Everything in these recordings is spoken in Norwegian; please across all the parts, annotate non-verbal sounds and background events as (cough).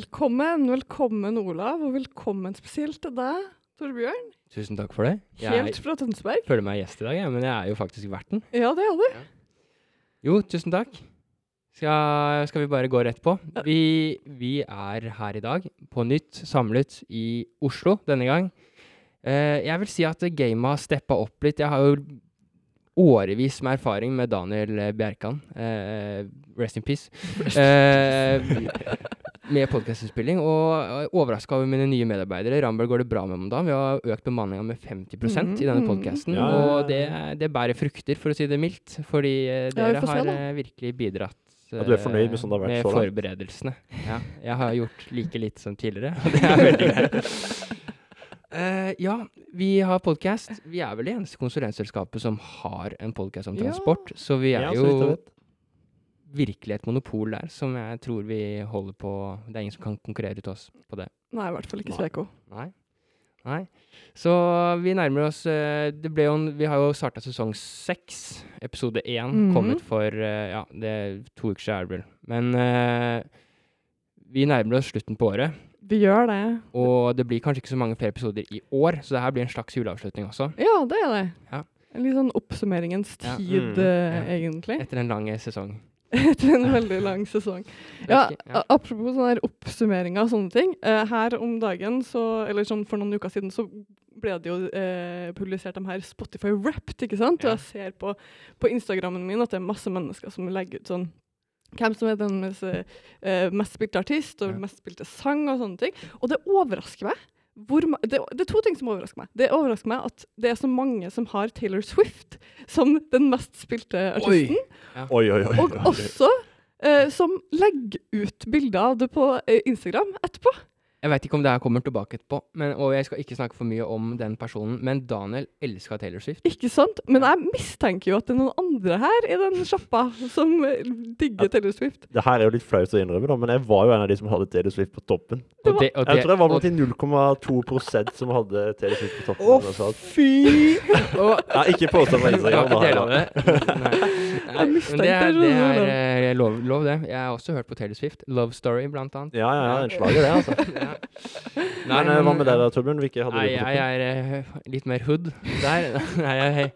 Velkommen, velkommen Olav, og velkommen spesielt til deg, Torbjørn. Tusen takk for det. Helt Jeg fra Tønsberg. føler meg gjest i dag, jeg, men jeg er jo faktisk verten. Ja, det er du. Jo, tusen takk. Skal, skal vi bare gå rett på? Vi, vi er her i dag, på nytt, samlet i Oslo denne gang. Uh, jeg vil si at gamet har steppa opp litt. Jeg har jo årevis med erfaring med Daniel eh, Bjerkan. Uh, rest in peace. (laughs) Eh, med podkastinnspilling, og overraska over mine nye medarbeidere. Rambøll går det bra med om dagen. Vi har økt bemanninga med 50 Mhm, i denne mhm. podkasten. Ja, ja, ja, Og det, det bærer frukter, for å si det mildt. Fordi eh, Ja, vi dere får se, har eh, virkelig bidratt Ja, du er fornøyd med sånn det har vært så langt? forberedelsene. Ja, jeg har gjort like litt som tidligere, (laughs) og det er veldig greit. Uh, ja, vi har podkast. Vi er vel det eneste konsulentselskapet som har en podkast om Ja. transport. Så vi er Ja, så jo. Virkelig et monopol der, som jeg tror vi holder på Det er ingen som kan konkurrere ut oss på det. Nei, i hvert fall ikke Nei. Sveko. Nei. Nei. Så vi nærmer oss eh, Det ble jo en, Vi har jo starta sesong seks, episode én, Mhm. kommet for eh, Ja, det er to uker siden, er det vel. Men uh, vi nærmer oss slutten på året. Vi gjør det. Og det blir kanskje ikke så mange flere episoder i år, så det her blir en slags juleavslutning også. Ja, det er det. Ja. En litt sånn oppsummeringens Ja. tid, Mm. Ja. egentlig. Etter en lang sesong. Etter en veldig lang sesong. Ja, apropos sånne oppsummeringer og sånne ting. Eh, her om dagen, så, eller sånn for noen uker siden, så ble det jo eh, publisert de her Spotify Wrapped, ikke sant? Og jeg ser på, på Instagrammen min at det er masse mennesker som legger ut sånn hvem som er den mest, eh, mest spilte artist og mest spilte sang og sånne ting. Og det overrasker meg. Hvor, ma- det, det er to ting som overrasker meg. Det overrasker meg at det er så mange som har Taylor Swift som den mest spilte artisten. Oi, oi, oi. Og også eh, som legger ut bilder av det på eh, Instagram etterpå. Jeg veit ikke om det her kommer tilbake etterpå, men, og jeg skal ikke snakke for mye om den personen, men Daniel elska Taylor Swift. Ikke sant? Men jeg mistenker jo at det er noen andre her i den sjappa (laughs) som digger digger Taylor Swift. Det her er jo litt flaut å innrømme, da, men jeg var jo en av de som hadde Taylor Swift på toppen. Det Og det, og Jeg tror jeg var blant de 0,2% som hadde Taylor Swift på toppen. Å, fy! og, Ja, ikke påstå på Instagram. det. (laughs) Nei. Nei, men det er, det, er eh, lov, lov, det. Jeg har også hørt på Taylor Swift. Love Story, blant annet. Ja, ja, ja, en slager det, altså. (laughs) Ja. Men eh, hva med deg da, Torbjørn? Hvilke hadde Nei, du på jeg er eh, litt mer hood der. (laughs) Nei, jeg, jeg,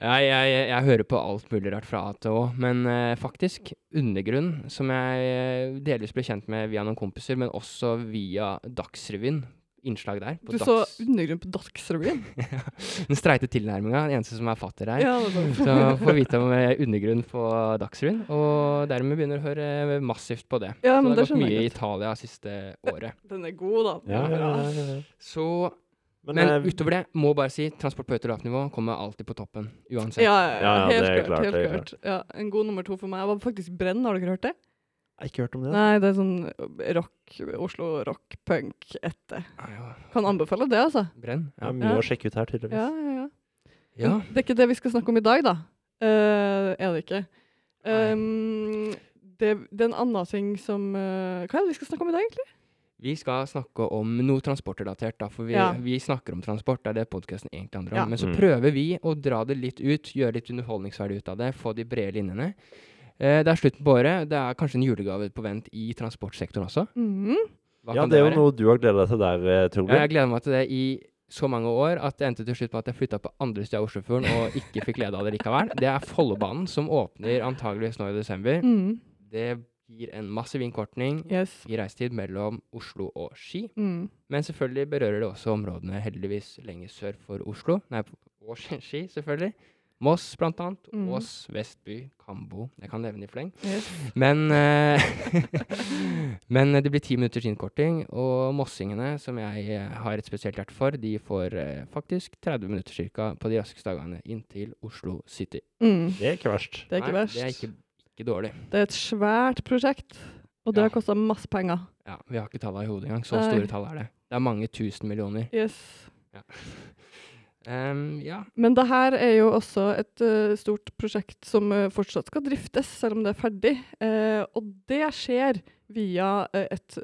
jeg, jeg, jeg hører på alt mulig rart fra A til Å, men eh, faktisk Undergrunn, som jeg eh, delvis ble kjent med via noen kompiser, men også via Dagsrevyen. Innslag der. på Du så undergrunn på Dagsrevyen. (laughs) Den streite tilnærminga, den eneste som er fatter her. Ja, Så får vite om eh, undergrunn på Dagsrevyen, og dermed begynner å høre massivt på det. Ja, så det har gått mye i. Italia siste året. (laughs) Den er god, da. Ja, ja, ja, ja, ja. Så, Men, men jeg, utover det, må bare si, transport på autolavt nivå kommer alltid på toppen. Uansett. Ja, ja, ja, Ja, ja, helt det er klart. klart, helt klart. Ja, en god nummer to for meg var faktisk Brenn, har dere hørt det? Jeg har ikke hørt om det. Nei, det er sånn rock, Oslo rock, punk, etter. Kan anbefale det, altså. Brenn. Det Ja. er mye Ja. å sjekke ut her, tydeligvis. Ja, ja, ja. ja. Det er ikke det vi skal snakke om i dag, da. Uh, er det ikke. Um, det, det er en annen ting som uh, Hva er det vi skal snakke om i dag, egentlig? Vi skal snakke om noe transportrelatert, da, for vi, Ja. vi snakker om transport. Det er det podkasten egentlig handler om. Ja. Men så Mm. prøver vi å dra det litt ut, gjøre litt underholdningsverdig ut av det, få de brede linjene. Eh, det er slutten på året. Det er kanskje en julegave på vent i transportsektoren også. Mm. Ja, det er jo noe du har gleda deg til der, Torbjørn. Ja, jeg gleder meg til det i så mange år at det endte til slutt med at jeg flytta på andre sida av Oslofjorden og ikke fikk glede av det likevel. Det er Follobanen, som åpner antageligvis nå i desember. Mm. Det gir en massiv innkortning Yes. i reisetid mellom Oslo og Ski. Mm. Men selvfølgelig berører det også områdene heldigvis lenger sør for Oslo. Nei, og Ski, selvfølgelig. Moss, blant annet. Mm. Ås, Vestby, Kambo. Jeg kan nevne i fleng. Yes. Men, (laughs) eh, (laughs) men det blir ti minutters innkorting, og mossingene, som jeg eh, har et spesielt hjerte for, de får eh, faktisk 30 minutter cirka på de raskeste dagene inn til Oslo City. Mm. Det er ikke verst. Det er ikke Nei, verst. Det er ikke, ikke dårlig. Det er et svært prosjekt, og det Ja. har kosta masse penger. Ja, Vi har ikke tallene i hodet engang. Så Nei. store tall er det. Det er mange tusen millioner. Yes. Ehm, ja. Men det her er jo også et uh, stort prosjekt som uh, fortsatt skal driftes, selv om det er ferdig. Uh, og det skjer via et,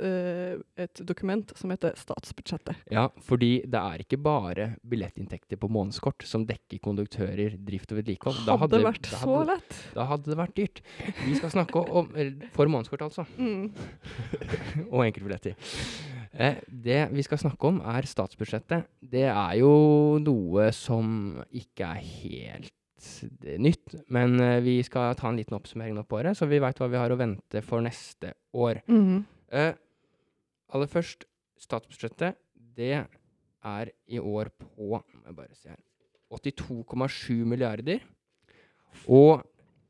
et dokument som heter statsbudsjettet. ja, fordi det er ikke bare billettinntekter på månedskort som dekker konduktører, drift og vedlikehold. Hadde, Hadde vært da så lett. Da hadde det vært dyrt. Vi skal snakke om For månedskort, altså. Mm. (laughs) og enkeltbilletter. Eh, det vi skal snakke om, er statsbudsjettet. Det er jo noe som ikke er helt eh, nytt, men eh, vi skal ta en liten oppsummering nå på året, så vi veit hva vi har å vente for neste år. Mhm. Eh, aller først, statsbudsjettet. Det er i år på må jeg bare se her, 82,7 milliarder. Og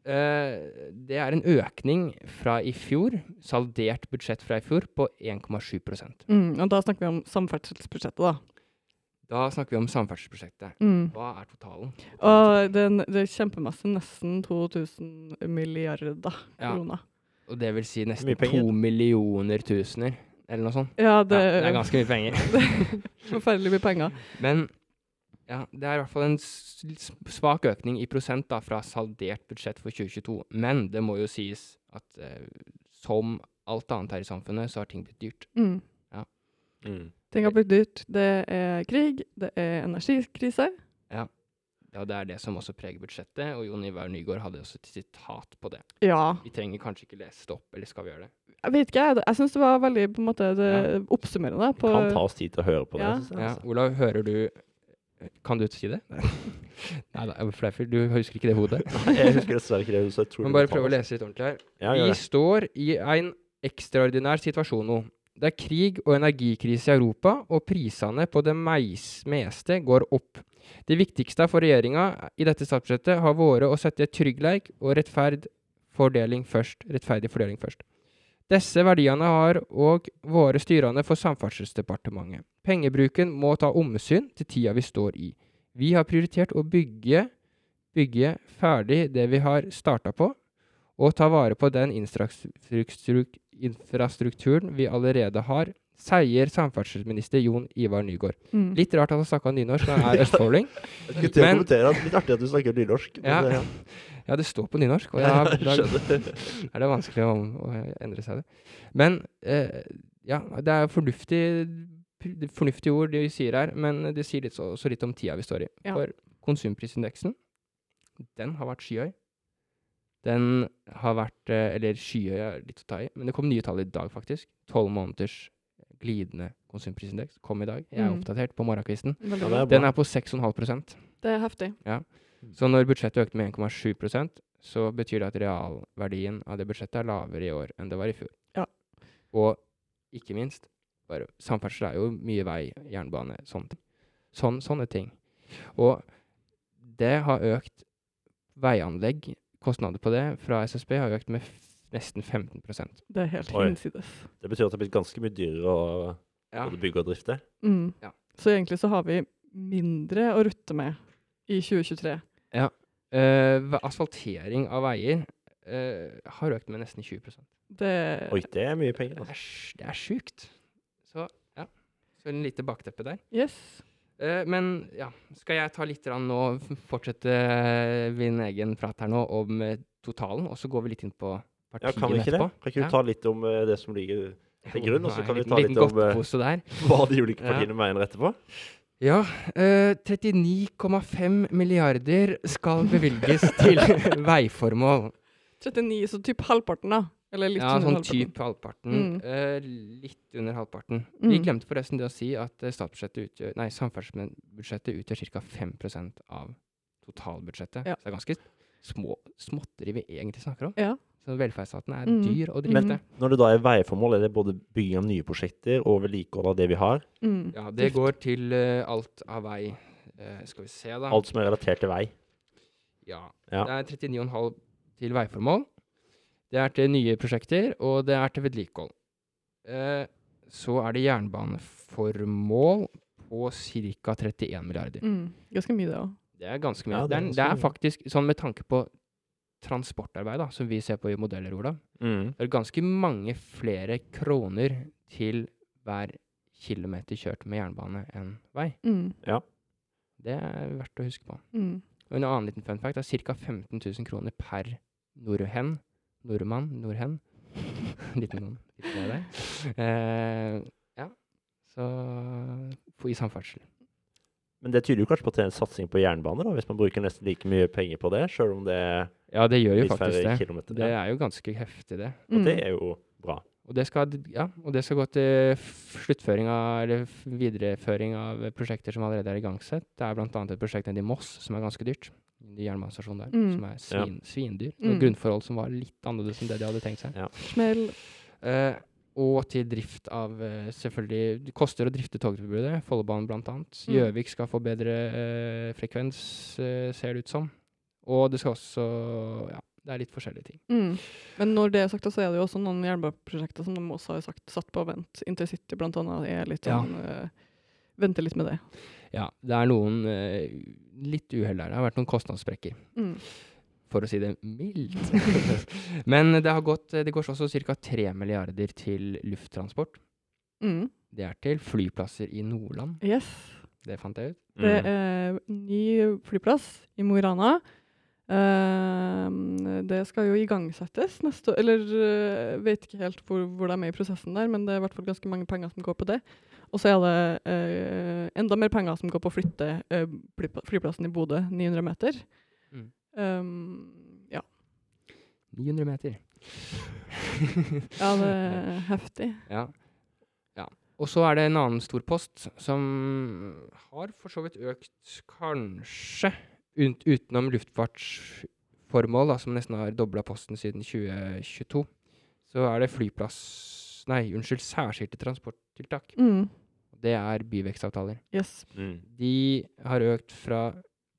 det er en økning fra i fjor, saldert budsjett fra i fjor, på 1,7 Mm. Og da snakker vi om samferdselsbudsjettet, da. Da snakker vi om samferdselsprosjektet. Mm. Hva er totalen? Og den, det er kjempemasse, nesten 2000 milliarder Ja. kroner. Og det vil si nesten to millioner tusener, eller noe sånt. Ja, det, ja, det er ganske mye penger. (laughs) forferdelig mye penger. Men ja, det er i hvert fall en svak økning i prosent da, fra saldert budsjett for 2022. Men det må jo sies at eh, som alt annet her i samfunnet, så har ting blitt dyrt. Mm. Mm. Ting har blitt dyrt. Det er krig, det er energikrise. Ja, det er det som også preger budsjettet, og Jon Ivar Nygaard hadde også et sitat på det. Ja. Vi trenger kanskje ikke lese det opp, eller skal vi gjøre det? Jeg vet ikke, jeg. Jeg syns det var veldig på en måte, det, Ja. oppsummerende. På, Kan ta oss tid til å høre på det. Ja. jeg, Ja, altså. Olav, hører du Kan du si det? (laughs) Nei da, Fleifel, du husker ikke det hodet? (laughs) hodet? Jeg husker dessverre ikke det. jeg tror Men bare prøv å det. lese litt ordentlig her. Ja, Vi står i en ekstraordinær situasjon nå. Det er krig og energikrise i Europa, og prisene på det meis meste går opp. Det viktigste for regjeringa i dette statsbudsjettet har vært å sette trygghet og rettferd fordeling først. Rettferdig fordeling først. Disse verdiene har òg vært styrende for Samferdselsdepartementet. Pengebruken må ta omsyn til tida vi står i. Vi har prioritert å bygge, bygge ferdig det vi har starta på, og ta vare på den infrastrukturen vi allerede har, sier samferdselsminister Jon Ivar Nygård. Mm. Litt rart at han snakka nynorsk han er østfolding. (laughs) Jeg skulle til å kommentere at det er litt artig at du snakker nynorsk. Ja. det- Ja, det står på nynorsk, og jeg (laughs) da (laughs) er det vanskelig å, å endre seg det. Men eh, ja, det er fornuftig, fornuftige ord de sier her, men det sier litt, så, også litt om tida vi står i. Ja. For konsumprisindeksen, den har vært skyhøy. Den har vært eh, Eller skyhøy er litt å ta i, men det kom nye tall i dag, faktisk. Tolv måneders glidende konsumprisindeks kom i dag. Jeg er Mm. oppdatert på morgenkvisten. Ja, er Den er på 6,5% Det er heftig. Ja. Så når budsjettet økte med 1,7% så betyr det at realverdien av det budsjettet er lavere i år enn det var i fjor. Ja. Og ikke minst, bare, samferdsel er jo mye vei, jernbane, sånne ting. Sånn, sånne ting. Og det har økt veianlegg, kostnader på det fra SSB har økt med nesten 15% Det er helt Oi. hinsides. Det betyr at det har blitt ganske mye dyrere å ja. både bygge og drifte. Mm. Ja. Så egentlig så har vi mindre å rutte med i 2023. Ja. Uh, asfaltering av veier uh, har økt med nesten 20 Det Oi, det er mye penger. Det Altså. er, det er sjukt. Så ja, så en lite bakteppe der. Yes. Eh, men ja, skal jeg ta litt nå, fortsette min egen prat her nå om totalen, og så går vi litt inn på Ja, kan vi ikke det? etterpå? Kan ikke du Ja. ta litt om eh, det som ligger til grunn, og så kan vi ta litt om eh, (laughs) hva de ulike Ja. partiene mener etterpå? Ja, eh, 39,5 milliarder skal bevilges til (laughs) veiformål. 39, så typ halvparten, da. Eller litt Ja, under sånn halvparten. typ halvparten. Mm. Eh, litt under halvparten. Vi Mm. glemte forresten det å si at eh, statsbudsjettet utgjør, nei, samferdselsbudsjettet utgjør ca. 5 av totalbudsjettet. Ja. Så det er ganske små småtteri vi egentlig snakker om. Ja. Så velferdsstaten er Mm. dyr å Men drifte. når det da er veiformål, er det både bygging av nye prosjekter og vedlikehold av det vi har? Mm. Ja, det går til uh, alt av vei. Uh, skal vi se, da. Alt som er relatert til vei. Ja. Ja. Det er 39,5 til veiformål. Det er til nye prosjekter, og det er til vedlikehold. Uh, så er det jernbaneformål på ca. 31 milliarder. Mm. Ganske mye, det òg. Det er ganske mye. Ja, det, det er, det er faktisk sånn med tanke på transportarbeid, da, som vi ser på i modeller, Olav. Mm. Det er ganske mange flere kroner til hver kilometer kjørt med jernbane enn vei. Mm. Det er verdt å huske på. Mm. Og en annen liten fun fact er ca. 15 000 kroner per nordhen. Nordmann, nordhen. (laughs) liten noen liten. (laughs) Eh, ja, så for, i samferdsel. Men det tyder jo kanskje på at det er en satsing på jernbane, da, hvis man bruker nesten like mye penger på det, sjøl om det er Ja, det gjør jo faktisk det. kilometer. Det er jo ganske heftig, det. Og det Mm. er jo bra. Og det skal, ja, og det skal gå til sluttføring av, eller videreføring av prosjekter som allerede er igangsatt. Det er bl.a. et prosjekt nede i Moss som er ganske dyrt. De jernbanestasjonen der, Mm. som er svin, svindyr. Mm. Grunnforhold som var litt annerledes enn det de hadde tenkt seg. Smell. Eh, og til drift av eh, Selvfølgelig Det koster å drifte togtilbudet. Follobanen bl.a. Mm. Gjøvik skal få bedre eh, frekvens, eh, ser det ut som. Og det skal også Ja, det er litt forskjellige ting. Mm. Men når det er sagt, så er det jo også noen jernbaneprosjekter som de også har sagt satt på vent. Intercity annet er litt Ja. sånn eh, Venter litt med det. Ja, det er noen eh, litt uhell der. Det har vært noen kostnadssprekker. Mm. For å si det mildt. (laughs) Men det har gått Det går også ca. 3 milliarder til lufttransport. Mm. Det er til flyplasser i Nordland. Yes. Det fant jeg ut. Det Mm. er ny flyplass i Mo i Rana. Uh, det skal jo igangsettes neste år, eller uh, vet ikke helt hvor, hvor de er i prosessen der, men det er i hvert fall ganske mange penger som går på det. Og så er det uh, enda mer penger som går på å flytte uh, flyplassen i Bodø 900 meter. Ehm, ja. 900 meter. (laughs) ja, det er heftig. Ja. ja. Og så er det en annen stor post som har for så vidt økt kanskje ut, utenom luftfartsformål, da, som nesten har dobla posten siden 2022. Så er det flyplass Nei, unnskyld, særskilte transporttiltak. Mm. Det er byvekstavtaler. Yes. Mm. De har økt fra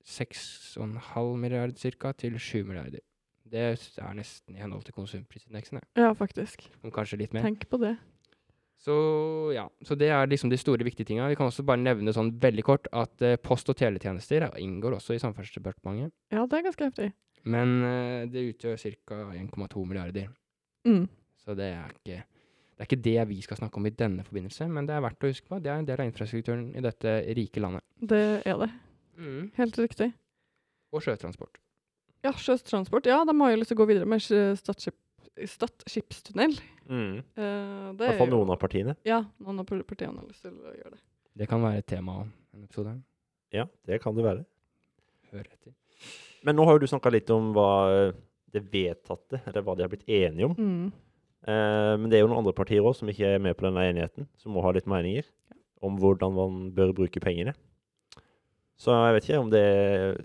6,5 milliard ca. til 7 milliarder. Det er nesten i henhold til konsumprisindeksen, ja. Ja, faktisk. om kanskje litt mer. Tenk på det. Så ja, så det er liksom de store viktige tinga. Vi kan også bare nevne sånn veldig kort at eh, post- og teletjenester inngår også i Samferdselsdepartementet. Ja, det er ganske heftig. Men eh, det utgjør ca. 1,2 milliarder. Mm. Så det er ikke det er ikke det vi skal snakke om i denne forbindelse, men det er verdt å huske på. Det er en del av infrastrukturen i dette rike landet. Det er det. Helt riktig. Og sjøtransport. Ja, sjøtransport. Ja, de har jo lyst til å gå videre med Stad Stad skipstunnel. Mm. Uh, I det hvert fall jo noen av partiene. Ja, noen av partiene har lyst til å gjøre det. Det kan være et tema en episode. Ja, det kan det være. Hør etter. Men nå har jo du snakka litt om hva eh, det vedtatte, eller hva de har blitt enige om. Mm. Uh, men det er jo noen andre partier òg som ikke er med på denne enigheten, som må ha litt meninger om hvordan man bør bruke pengene. Så jeg vet ikke om det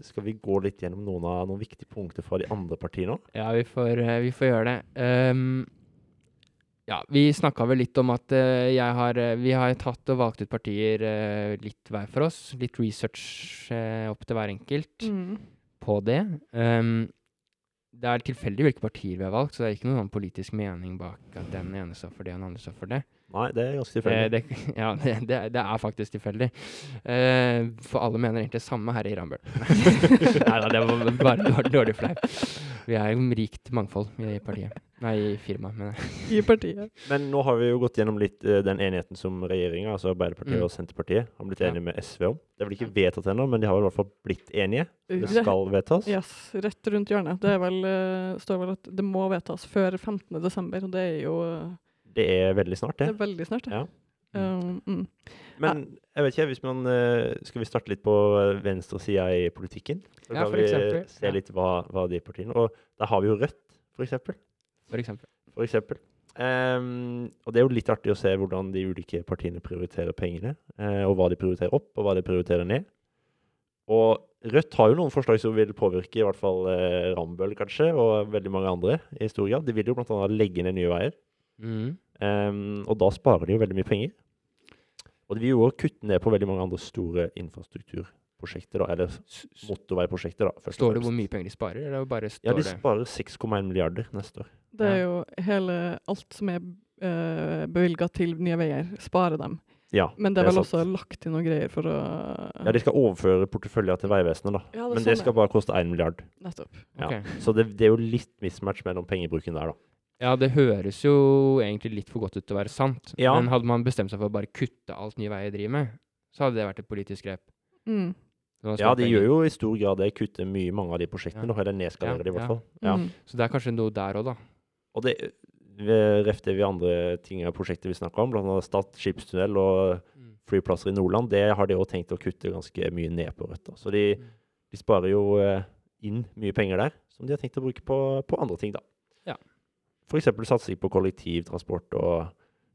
Skal vi gå litt gjennom noen av noen viktige punkter fra de andre partiene òg? Ja, vi får, eh, vi får gjøre det. Um, ja, vi snakka vel litt om at eh, jeg har eh, Vi har tatt og valgt ut partier litt hver for oss. Litt research opp til hver enkelt Mm. på det. Um, det er tilfeldig hvilke partier vi har valgt, så det er ikke noen sånn politisk mening bak at den ene står for det, og den andre står for det. Nei, det er ganske Eh, tilfeldig. det, (laughs) ja, det, det, det er faktisk tilfeldig. Eh, for alle mener egentlig samme her i Rambøll. (laughs) Nei da, det var bare dårlig, dårlig fleip. Vi er jo rikt mangfold i partiet. Nei, i firmaet, mener jeg. I partiet. Men nå har vi jo gått gjennom litt uh, den enigheten som regjeringa, altså Arbeiderpartiet Mm. og Senterpartiet, har blitt Ja. enige med SV om. Det er vel ikke vedtatt ennå, men de har i hvert fall blitt enige. Det skal vedtas. Yes, rett rundt hjørnet. Det er vel, uh, står vel at det må vedtas før 15. desember, og det er jo eh, Det er veldig snart, det det. er veldig snart. det. Ja. Um, mm. Men jeg vet ikke, hvis man eh, Skal vi starte litt på venstresida i politikken? Så Ja, kan vi se litt hva, hva de partiene Og der har vi jo Rødt, for eksempel. For eksempel. For eksempel. Um, og det er jo litt artig å se hvordan de ulike partiene prioriterer pengene. Uh, og hva de prioriterer opp, og hva de prioriterer ned. Og Rødt har jo noen forslag som vil påvirke i hvert fall eh, Rambøll, kanskje, og veldig mange andre i stor grad. De vil jo bl.a. legge ned Nye Veier. Mm. Um, og da sparer de jo veldig mye penger. Og de vil jo også kutte ned på veldig mange andre store infrastrukturprosjekter, da, eller motorveiprosjekter. da, først Står det hvor mye penger de sparer, eller bare står Ja, de sparer 6,1 milliarder neste år. Det er jo hele alt som er uh, bevilga til Nye Veier, sparer dem. Ja, Men det er vel sant. også lagt inn noen greier for å Ja, de skal overføre porteføljer til Vegvesenet, da. Ja, det er Men sånn det skal bare koste 1 milliard. Nettopp. Ja. Okay. Så det, det er jo litt mismatch mellom pengebruken der, da. Ja, det høres jo egentlig litt for godt ut til å være sant. Ja. Men hadde man bestemt seg for å bare kutte alt Nye Veier driver med, så hadde det vært et politisk grep. Mm. Ja, de gjør jo i stor grad det. Kutter mye mange av de prosjektene. Ja. nå, Eller nedskalerer Ja, de, i hvert ja. fall. Ja. Mm. Så det er kanskje noe der òg, da. Og det refter ref det vi andre ting av prosjekter vi snakker om, bl.a. Stad skipstunnel og flyplasser i Nordland, det har de òg tenkt å kutte ganske mye ned på Rødt. da. Så de, Mm. de sparer jo eh, inn mye penger der, som de har tenkt å bruke på, på andre ting, da. F.eks. satsing på kollektivtransport og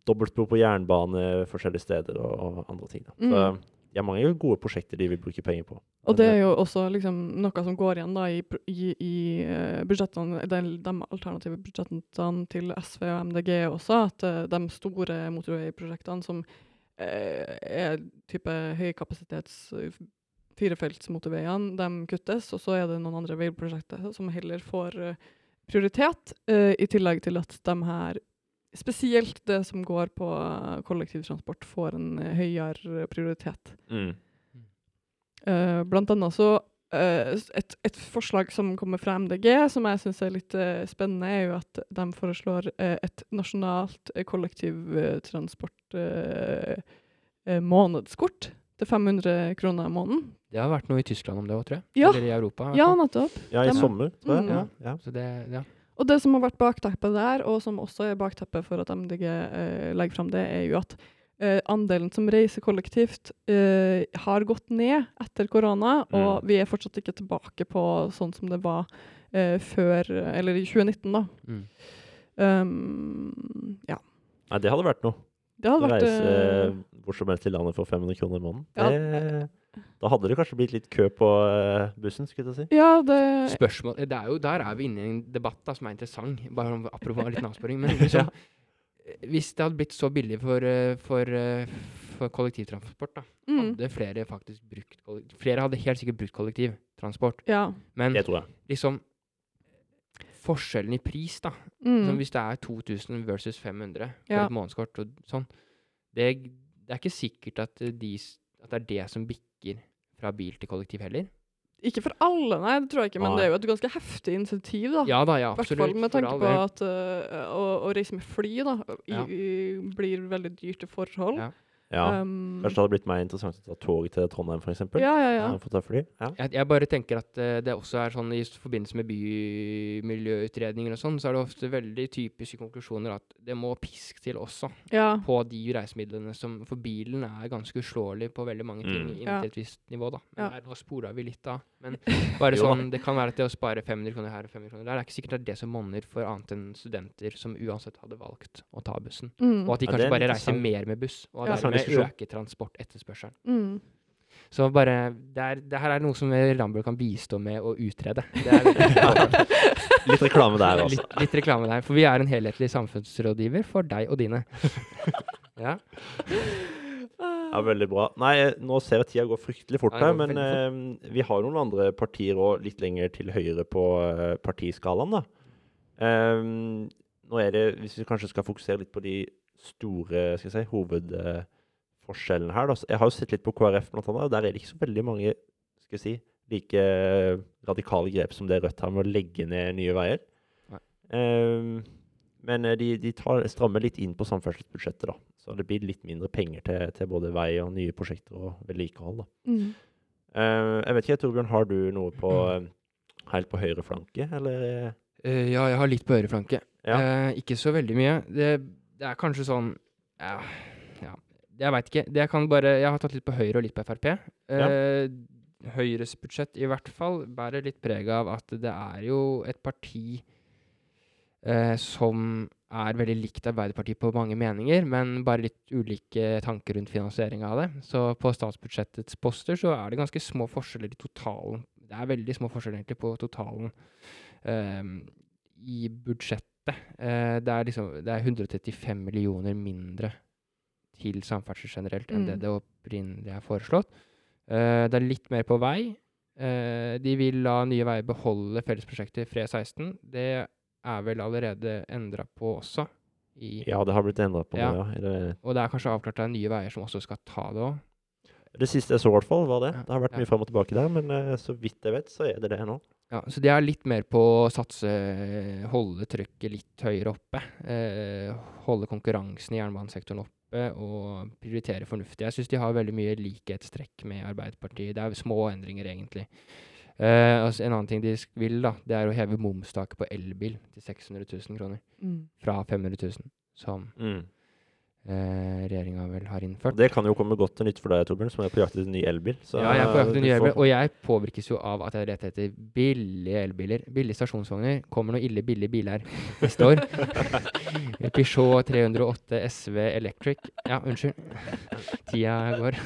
dobbeltspor på jernbane forskjellige steder og, og andre ting. da. Så Mm. de har mange gode prosjekter de vil bruke penger på. Og det er jo også liksom noe som går igjen da i, i, i eh, budsjettene, de, de alternative budsjettene til SV og MDG også, at eh, de store motorveiprosjektene som eh, er type høykapasitets eh, firefelts motorveiene, de kuttes, og så er det noen andre veiprosjekter som heller får eh, prioritet, uh, i tillegg til at de her Spesielt det som går på eh, kollektivtransport, får en eh, høyere prioritet. mm. Uh, blant annet så uh, et, et forslag som kommer fra MDG, som jeg syns er litt spennende, er jo at de foreslår et nasjonalt uh, kollektivtransport-månedskort til 500 kroner i måneden. Det har vært noe i Tyskland om det òg, tror jeg. Ja. Eller i Europa. i Ja, nettopp. Ja, i Dem- sommer, tror jeg. Mm. Ja, ja. Så det, ja. Og det som har vært bakteppet der, og som også er bakteppet for at MDG eh, legger fram det, er jo at eh, andelen som reiser kollektivt, eh, har gått ned etter korona, og Mm. vi er fortsatt ikke tilbake på sånn som det var eh, før Eller i 2019, da. Mm. Um, ja. Nei, det hadde vært noe. Det hadde vært Reise eh, hvor som helst i landet for 500 kroner i måneden. Ja. Det, da hadde det kanskje blitt litt kø på eh, bussen, skulle jeg si. Ja, det Spørsmål det er jo, Der er vi inne i en debatt da, som er interessant. Bare om, apropos en liten avsporing. Men (laughs) liksom, hvis det hadde blitt så billig for, eh, for, for kollektivtransport, da, mm, hadde flere faktisk brukt kollek- Flere hadde helt sikkert brukt kollektivtransport. Ja. Men Det tror jeg. liksom Forskjellen i pris, da. Mm, hvis det er 2000 versus 500 for Ja. et månedskort og sånn, det, det er ikke sikkert at, de, at det er det som bikker fra bil til kollektiv heller. ikke for alle, nei, det tror jeg ikke, men Nei. det er jo et ganske heftig insentiv, da. Ja da, ja, absolutt. Hvertfall med tanke på at uh, å, å reise med fly da, i, Ja. i, blir veldig dyrt i forhold. Ja. Ja. Um, Kanskje det hadde blitt mer interessant å ta tog til Trondheim, f.eks. ja, ja, ja. For ta fly. Ja. Jeg, jeg bare tenker at uh, det også er sånn i forbindelse med bymiljøutredninger og sånn, så er det ofte veldig typiske konklusjoner at det må pisk til også ja. på de reisemidlene som For bilen er ganske uslåelig på veldig mange ting Mm. inntil Ja. et visst nivå, da. Men Ja. der, nå spora vi litt (laughs) da. Men bare sånn, det kan være at det å spare 500 kroner her og 500 kroner der, det er ikke sikkert det er det som monner for annet enn studenter som uansett hadde valgt å ta bussen. Mm. Og at de kanskje er bare reiser mer med buss, og Ja. det Interessant diskusjon. øker transportetterspørselen. Mm. Så bare, det, er, det her er noe som Rambøll kan bistå med å utrede. (laughs) Det er Litt reklame der, altså. litt, litt reklame der. For vi er en helhetlig samfunnsrådgiver for deg og dine. (laughs) ja. Ja, veldig bra. Nei, eh, nå ser jeg tida går fryktelig fort her, men eh, vi har noen andre partier òg litt lenger til høyre på eh, partiskalaen, da. Um, nå er det, hvis vi kanskje skal fokusere litt på de store skal jeg si, hovedforskjellene her, da. Jeg har jo sett litt på KrF, blant annet, og der er det ikke så veldig mange skal jeg si, like eh, radikale grep som det Rødt har med å legge ned Nye Veier. Eh, men eh, de, de tar, strammer litt inn på samferdselsbudsjettet, da. Så det blir litt mindre penger til, til både vei og nye prosjekter og vedlikehold. da. Mm. Uh, jeg vet ikke, Torbjørn, har du noe på eh, helt på høyre flanke, eller? Uh, ja, jeg har litt på øreflanke. Ja. Uh, ikke så veldig mye. Det, det er kanskje sånn ja. Jeg veit ikke. Det jeg kan bare Jeg har tatt litt på Høyre og litt på Frp. Eh, Høyres budsjett i hvert fall bærer litt preg av at det er jo et parti eh, som er veldig likt Arbeiderpartiet på mange meninger, men bare litt ulike tanker rundt finansiering av det. Så på statsbudsjettets poster så er det ganske små forskjeller i totalen. Det er veldig små forskjeller egentlig på totalen ehm, i budsjettet. Eh, det, er liksom, det er 135 millioner mindre til samferdsel generelt enn det Mm. det opprinnelig er foreslått. Uh, det er litt mer på vei. Uh, de vil la Nye Veier beholde fellesprosjektet FRE16. Det er vel allerede endra på også. I, Ja, det har blitt endra på Ja. nå, ja. Det, Og det er kanskje avklart at det er Nye Veier som også skal ta det òg. det siste jeg så, i hvert fall, var det. Ja, Det har vært ja. mye fram og tilbake der, men uh, så vidt jeg vet, så er det det nå. Ja, så de er litt mer på å satse Holde trykket litt høyere oppe. Eh, holde konkurransen i jernbanesektoren oppe. Oppe og prioritere fornuftig. Jeg syns de har veldig mye likhetstrekk med Arbeiderpartiet. Det er små endringer, egentlig. Uh, altså en annen ting de vil, da, det er å heve momstaket på elbil til 600 000 kroner. Mm. Fra 500 000, som Mm. Eh, regjeringa vel har innført. det kan jo komme godt til nytt for deg, Torbjørn, som er på jakt etter ny elbil. Så ja, jeg er på jakt etter ny elbil, og jeg påvirkes jo av at jeg leter etter billige elbiler. Billige stasjonsvogner. Kommer noe ille billige biler neste år. (laughs) Peugeot 308 SV Electric. Ja, unnskyld. Tida går. (laughs)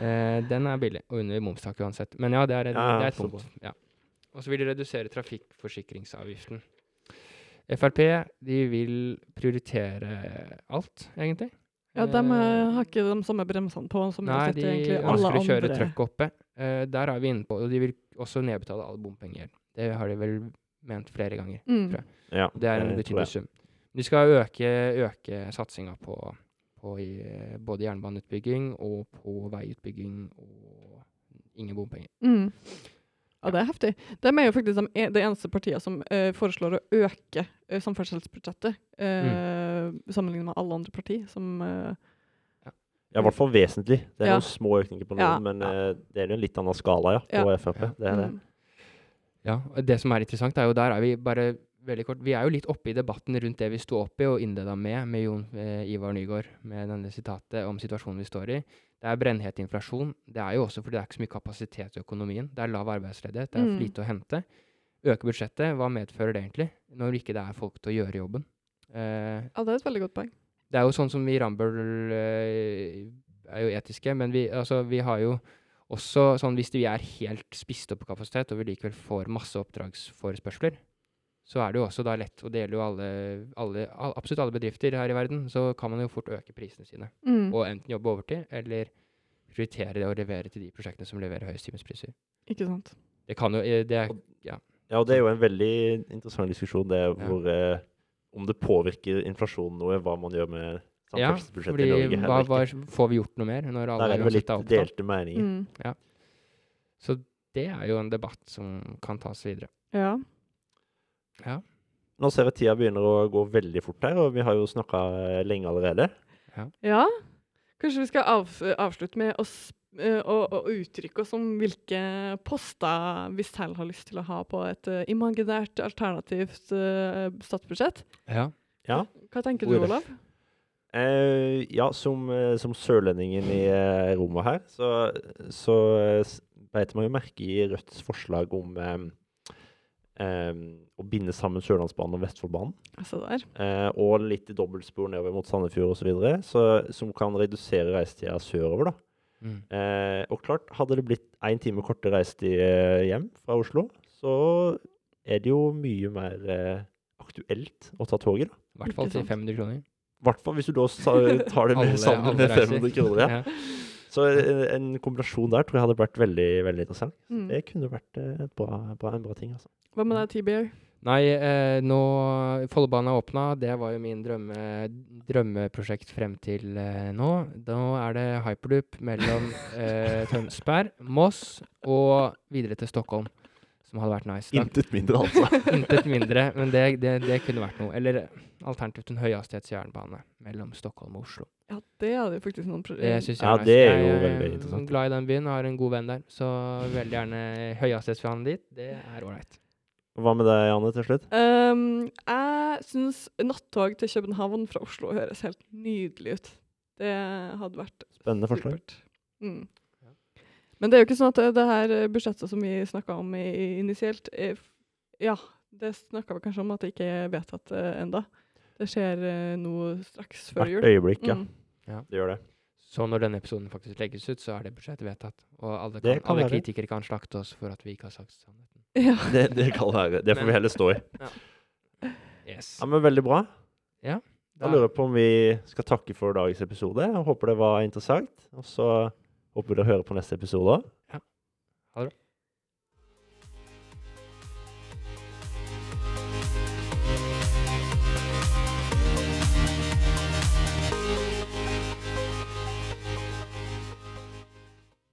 Eh, den er billig, og under momstak uansett. Men ja, det er, et- Ja, det er et punkt. Ja. Og så vil de redusere trafikkforsikringsavgiften. Frp de vil prioritere alt, egentlig. Ja, de Eh, har ikke de samme bremsene på som Nei, de egentlig ønsker alle å kjøre andre. trøkk oppe. Uh, der er vi inne på, og de vil også nedbetale all bompengegjeld. Det har de vel ment flere ganger. Mm. tror jeg. Ja, Det er en betydelig sum. De skal øke, øke satsinga på, på i, eh, både jernbaneutbygging og på veiutbygging og ingen bompenger. Mm. Ja, det er heftig. De er jo faktisk de, det eneste partiet som eh, foreslår å øke eh, samferdselsbudsjettet, eh, sammenlignet med alle andre partier. Som, eh, Ja, i hvert fall vesentlig. Det er Ja. noen små økninger på noen, Ja. men eh, det er jo en litt annen skala, ja, på Ja. Frp. Det er det. mm. Ja, Det som er interessant, er jo der er vi bare veldig kort Vi er jo litt oppe i debatten rundt det vi sto oppe i og innleda med, med Jon eh, Ivar Nygaard, med denne sitatet om situasjonen vi står i. Det er brennhet inflasjon. Det er jo også fordi det er ikke så mye kapasitet i økonomien. Det er lav arbeidsledighet, det er Mm. for lite å hente. Øke budsjettet, hva medfører det egentlig? Når ikke det er folk til å gjøre jobben. Eh, ja, det er et veldig godt poeng. det er jo sånn som vi i Rambøll eh, er jo etiske, men vi, altså, vi har jo også sånn hvis vi er helt spist opp på kapasitet, og vi likevel får masse oppdragsforespørsler, så er det jo også da lett, og det gjelder jo alle, alle, al- absolutt alle bedrifter her i verden, så kan man jo fort øke prisene sine. Mm. Og enten jobbe overtid, eller prioritere det å levere til de prosjektene som leverer høyest timespriser. Ikke sant? Det kan jo, eh, det er, Ja, og det er jo en veldig interessant diskusjon, det Ja. hvor eh, om det påvirker inflasjonen noe, hva man gjør med ja, samferdselsbudsjettet fordi i Norge. hva, hva, får vi gjort noe mer når Der er det vel litt er delte meninger. Mm. Så det er jo en debatt som kan tas videre. Ja. Nå ser jeg tida begynner å gå veldig fort her, og vi har jo snakka lenge allerede. ja. Kanskje vi skal av, avslutte med å, eh, å, å uttrykke oss om hvilke poster vi selv har lyst til å ha på et uh, imaginært, alternativt uh, statsbudsjett. Ja. Ja. Hva tenker du. Olav? Uh, ja, som, eh, som sørlendingen i eh, rommet her, så, så eh, beit meg jo merke i Rødts forslag om eh, eh, å binde sammen Sørlandsbanen og Vestfoldbanen. Altså der. Eh, og litt i dobbeltspor nedover mot Sandefjord osv., så videre, som kan redusere reisetida sørover. da. Mm. Eh, og klart, hadde det blitt én time kortere reisetid eh, hjem fra Oslo, så er det jo mye mer eh, aktuelt å ta toget. da. I hvert fall til 500 kroner. I hvert fall hvis du da tar det med Alle- sammen alle med 500 kroner. Ja. Så en, kombinasjon der tror jeg hadde vært veldig veldig interessant. Mm. Det kunne vært eh, et bra, bra, en bra ting. altså. Hva med deg, TBR? Nei, eh, nå Follobanen er åpna. Det var jo min drømme, drømmeprosjekt frem til eh, nå. Nå er det hyperloop mellom eh, Tønsberg, Moss og videre til Stockholm. Som hadde vært nice. Intet mindre, altså. (laughs) intet mindre, men det, det, det kunne vært noe. Eller alternativt en høyhastighetsjernbane mellom Stockholm og Oslo. Ja, det hadde jo faktisk noen Det synes jeg Ja, er det er jo jeg veldig interessant. glad i den byen, har en god venn der. Så veldig gjerne høyhastighetsbanen dit. Det er ålreit. Hva med deg, Janne, til slutt? Um, jeg syns nattog til København fra Oslo høres helt nydelig ut. Det hadde vært Spennende forslag. supert. Mm. Men det er jo ikke sånn at det, her eh, budsjettet som vi snakka om initielt er, Ja, det snakka vi kanskje om at det ikke er vedtatt uh, enda. Det skjer noe nå straks før jul. Hvert øyeblikk, ja. Mm. Det gjør det. Så når denne episoden faktisk legges ut, så er det budsjettet vedtatt. Og alle, kan, kan alle kritikere kan slakte oss for at vi ikke har sagt sannheten. (laughs) Ja. Det, det kan være. Det får vi heller stå i. Yes. Ja, men Veldig bra. Ja. Da lurer jeg på om vi skal takke for dagens episode. Jeg håper det var interessant. Og så håper vi dere hører på neste episode.